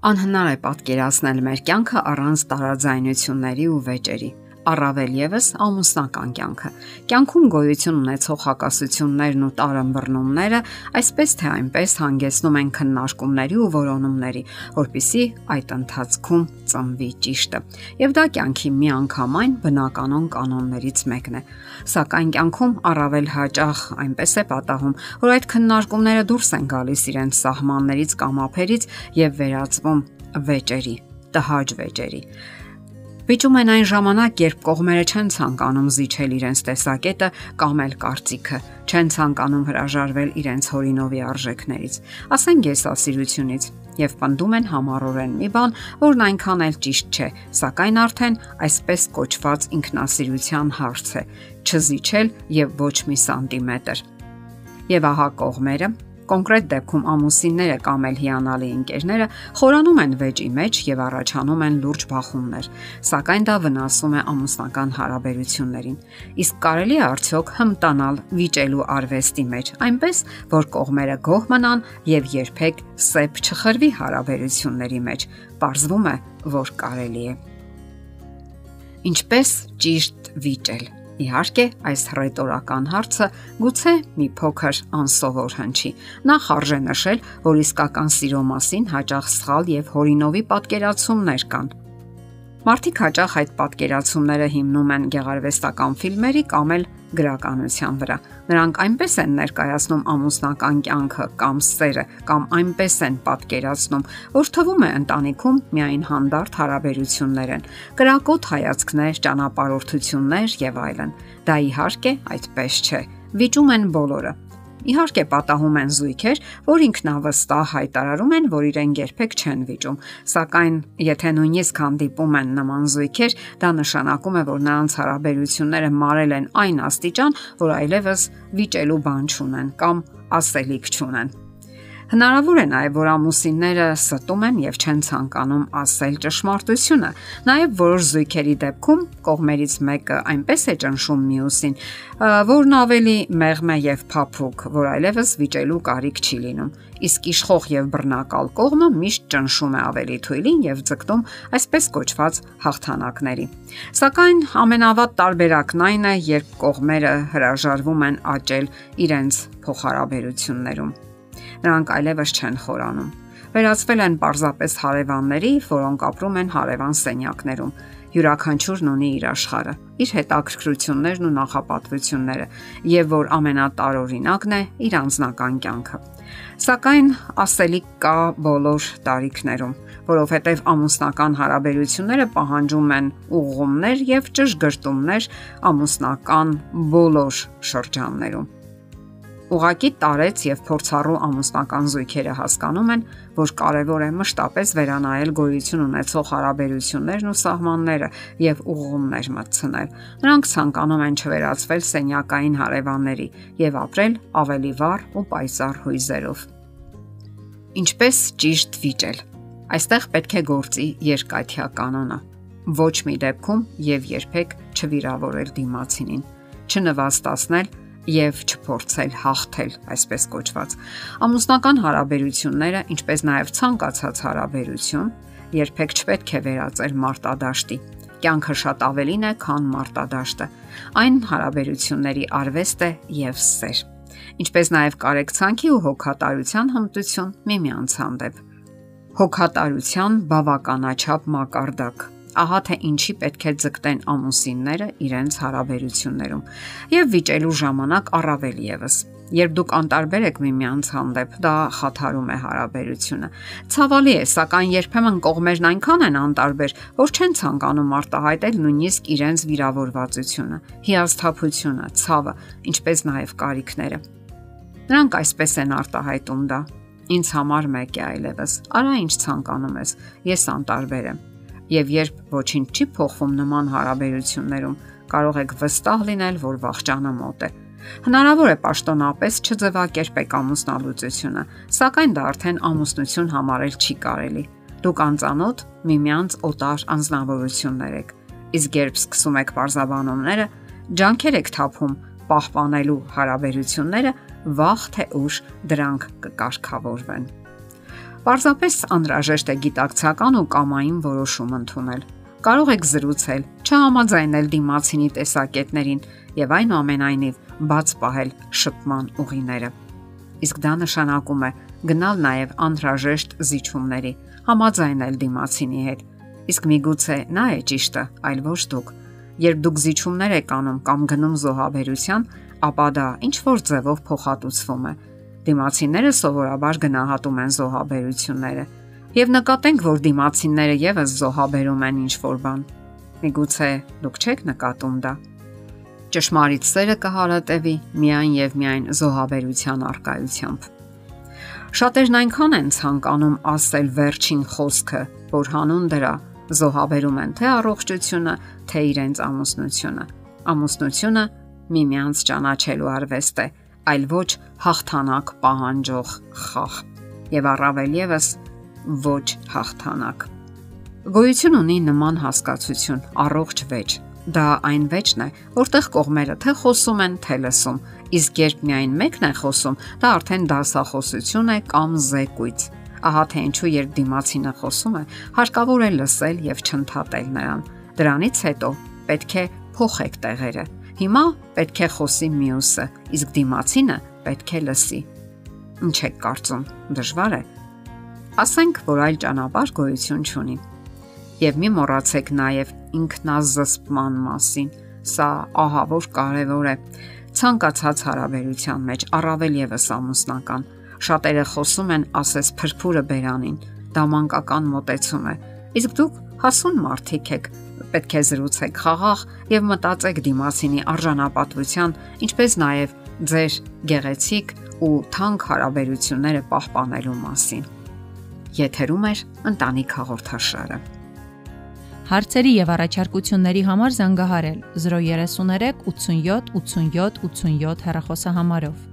Անհնար է պատկերացնել մեր կյանքը առանց տարաձայնությունների ու վեճերի առավել եւս ամուսնական կյանքը։ Կյանքում գոյություն ունեցող հակասություններն ու տարըմբռնումները այսպես թե այնպես հանգեցնում են քննարկումների ու որոնումների, որpիսի այդ ընթացքում ծնվի ճիշտը։ Եվ դա կյանքի միանգամայն բնականon կանոններից մեկն է։ Սակայն կյանքում առավել հաճախ այնպես է պատահում, որ այդ քննարկումները դուրս են գալիս իրենց սահմաններից կամ ափերից եւ վերածվում վեճերի, տհաճ վեճերի։ Վիճում են այն ժամանակ, երբ կողմերը չեն ցանկանում զիջել իրենց տեսակետը կամ էլ կարծիքը, չեն ցանկանում հրաժարվել իրենց հորինովի արժեքներից, ասենք եսասիրությունից, եւ պնդում են համառորեն մի բան, որն այնքան էլ ճիշտ չէ, սակայն արդեն այսպես կոչված ինքնասիրության հարց է՝ չզիջել եւ ոչ մի սանտիմետր։ Եվ ահա կողմերը կոնկրետ դեպքում ամուսինները կամ էլ հիանալի ընկերները խորանում են վեճի մեջ եւ առաջանում են լուրջ բախումներ, սակայն դա վնասում է ամուսնական հարաբերություններին։ Իսկ կարելի է արդյոք հմտանալ վիճելու արվեստի մեջ, այնպես որ կողմերը գոհ մնան եւ երբեք սեփ չխրվի հարաբերությունների մեջ։ Պարզվում է, որ կարելի է։ Ինչպես ճիշտ վիճել Իհարկե, այս ռետորական հարցը գուցե մի փոքր անսովոր հնչի։ Նախ արժե նշել, որ իսկական սիրո մասին հաճախ սխալ եւ հորինովի պատկերացումներ կան։ Մարդիկ հաճախ այդ պատկերացումները հիմնում են գեղարվեստական ֆիլմերի կամ էլ գրականության վրա։ Նրանք այնպես են ներկայացնում ամուսնական կյանքը կամ սերը կամ այնպես են պատկերացնում, որ թվում է ընտանիքում միայն հանդարտ հարաբերություններ են, կրակոտ հայացքներ, ճանապարհորդություններ եւ այլն։ Դա իհարկե այդպես չէ։ Վիճում են բոլորը, Իհարկե պատահում են զույգեր, որ ինքնավստահ հայտարարում են, որ իրեն երբեք չեն վիճում, սակայն եթե նույնիսկ հանդիպում են նման զույգեր, դա նշանակում է, որ նրանց հարաբերությունները մարել են այն աստիճան, որ այլևս վիճելու բան չունեն կամ ասելիք չունեն։ Հնարավոր է նաև, որ ամուսինները ստում են եւ չեն ցանկանում ասել ճշմարտությունը։ Նաև որոշ զույգերի դեպքում կողմերից մեկը այնպես է ճնշում մյուսին, որն ավելի մեղմ է եւ փափուկ, որ այլևս վիճելու կարիք չի լինում։ Իսկ իշխող եւ բռնակալ կողմը միշտ ճնշում է ավելի թույլին եւ ձգտում այսպես կոչված հաղթանակների։ Սակայն ամենավատ տարբերակն այն է, երբ կողմերը հրաժարվում են աճել իրենց փոխհարաբերություններում նրանք այլևս չեն խորանում։ Վերածվել են պարզապես հարևանների, որոնք ապրում են հարևան սենյակներում։ Յուրաքանչյուրն ունի իր աշխարհը, իր հետաքրքրություններն ու նախապատվությունները, եւ որ ամենատարօրինակն է իր անձնական կյանքը։ Սակայն ասելիք կա բոլոր տարիքներում, որովհետև ամուսնական հարաբերությունները պահանջում են ուղղումներ եւ ճշգրտումներ ամուսնական բոլոր շրջաններում Ուղակի տարեց եւ փորձառու ամուսնական զույգերը հասկանում են, որ կարևոր է մշտապես վերանայել գոյություն ունեցող հարաբերություններն ու սահմանները եւ ուղղումներ մտցնել։ Նրանք ցանկանում են չվերածվել սենյակային հարևանների եւ ապրել ավելի վառ ու պայծառ հույզերով։ Ինչպես ճիշտ վիճել։ Այստեղ պետք է գործի երկաթյա կանոնը։ Ոչ մի դեպքում եւ երբեք չվիրավորել դիմացինին, չնվաստացնել եւ չփորձել հաղթել, այսպես կոչված։ Ամուսնական հարաբերությունները, ինչպես նաեւ ցանկացած հարաբերություն, երբեք չպետք է վերածել մարտադաշտի։ Կյանքը շատ ավելին է, քան մարտադաշտը։ Այն հարաբերությունների արվեստ է եւ սեր։ Ինչպես նաեւ կարեկցանքի ու հոգատարության հմտություն միմյանց հանդեպ։ Հոգատարության բավականաչափ մակարդակ Ահա թե ինչի պետք է ձգտեն ամուսինները իրենց հարաբերություններում եւ վիճելու ժամանակ առավել եւս։ Երբ դուք անտարբեր եք միմյանց հանդեպ, դա խաթարում է հարաբերությունը։ Ցավալի է, սակայն երբեմն կողմերն այնքան են անտարբեր, որ չեն ցանկանում արտահայտել նույնիսկ իրենց վիրավորվածությունը, հիասթափությունը, ցավը, ինչպես նաև կարիքները։ Նրանք այսպես են արտահայտում դա. Ինձ համար մեկ է այլևս։ Արա ինչ ցանկանում ես։ Ես անտարբեր եմ եւ երբ ոչինչ չի փոխվում նման հարաբերություններում, կարող եք վստահ լինել, որ վախճանը մոտ է։ Հնարավոր է պաշտոնապես չձևակերպեք ամուսնալուծությունը, սակայն դա արդեն ամուսնություն համարել չի կարելի։ Դուք անծանոթ միմյանց օտար անznավորություններ եք։ Իսկ երբ սկսում եք parzabanumները, ջանքեր եք թափում պահպանելու հարաբերությունները, վաղ թե ուշ դրանք կկարգավորվեն։ Պարզապես անհրաժեշտ է գիտակցական ու կամային որոշում ընդունել։ Կարող եք զրուցել, չհամաձայնել դիմացինի տեսակետներին եւ այնուամենայնիվ բաց պահել շփման ուղիները։ Իսկ դա նշանակում է գնալ նաև անհրաժեշտ զիջումների, համաձայնել դիմացինի հետ։ Իսկ միգուցե նա է ճիշտը, այլ ոչ դուք։ Երբ դուք զիջումներ եք անում կամ գնում զոհաբերության, ապա դա ինչ որ ձևով փոխհատուցվում է Դիմացիները սովորաբար գնահատում են զոհաբերությունները եւ նկատենք, որ դիմացիները եւս զոհաբերում են ինչ որ բան։ Միգուցե դուք չեք նկատում դա։ Ճշմարիտ սերը կհարատեվի միայն եւ միայն զոհաբերության արկայությամբ։ Շատերն այնքան են ցանկանում ասել վերջին խոսքը, որ հանուն դրա զոհաբերում են թե առողջությունը, թե իրենց ամուսնությունը։ Ամուսնությունը միմյանց ճանաչելու արվեստ է, այլ ոչ հաղթանակ պահանջող խաղ։ Եվ առավել եւս ոչ հաղթանակ։ Գոյություն ունի նման հասկացություն՝ առողջ վեճ։ Դա այն վեճն է, որտեղ կողմերը թե խոսում են, թե լսում, իսկ երբ միայն մեկն է խոսում, դա արդեն դասախոսություն է կամ զեկույց։ Ահա թե ինչու երբ դիմացինը խոսում է, հարկավոր է լսել եւ չընդհատել նրան։ Դրանից հետո պետք է փոխեք տեղերը Հիմա պետք է խոսի մյուսը, իսկ դիմացինը պետք է լսի։ Ինչ եք կարծում, դժվար է։ Ասենք, որ այլ ճանապարհ գոյություն չունի։ Եվ մի մոռացեք նաև ինքնազսպման մասին։ Սա ահա որ կարևոր է։ Ցանկացած հարաբերության մեջ առավել եւս ամուսնական շատերը խոսում են ասես փրփուրը բերանին։ Դա մանկական մտածում է։ Իսկ դուք հասուն մարդիկ եք, պետք է զրուցեք խաղաղ եւ մտածեք դիմացինի արժանապատվության, ինչպես նաեւ ձեր գեղեցիկ ու թանկ հարաբերությունները պահպանելու մասին։ Եթերում է ընտանիք հաղորդաշարը։ Հարցերի եւ առաջարկությունների համար զանգահարել 033 87 87 87 հեռախոսահամարով։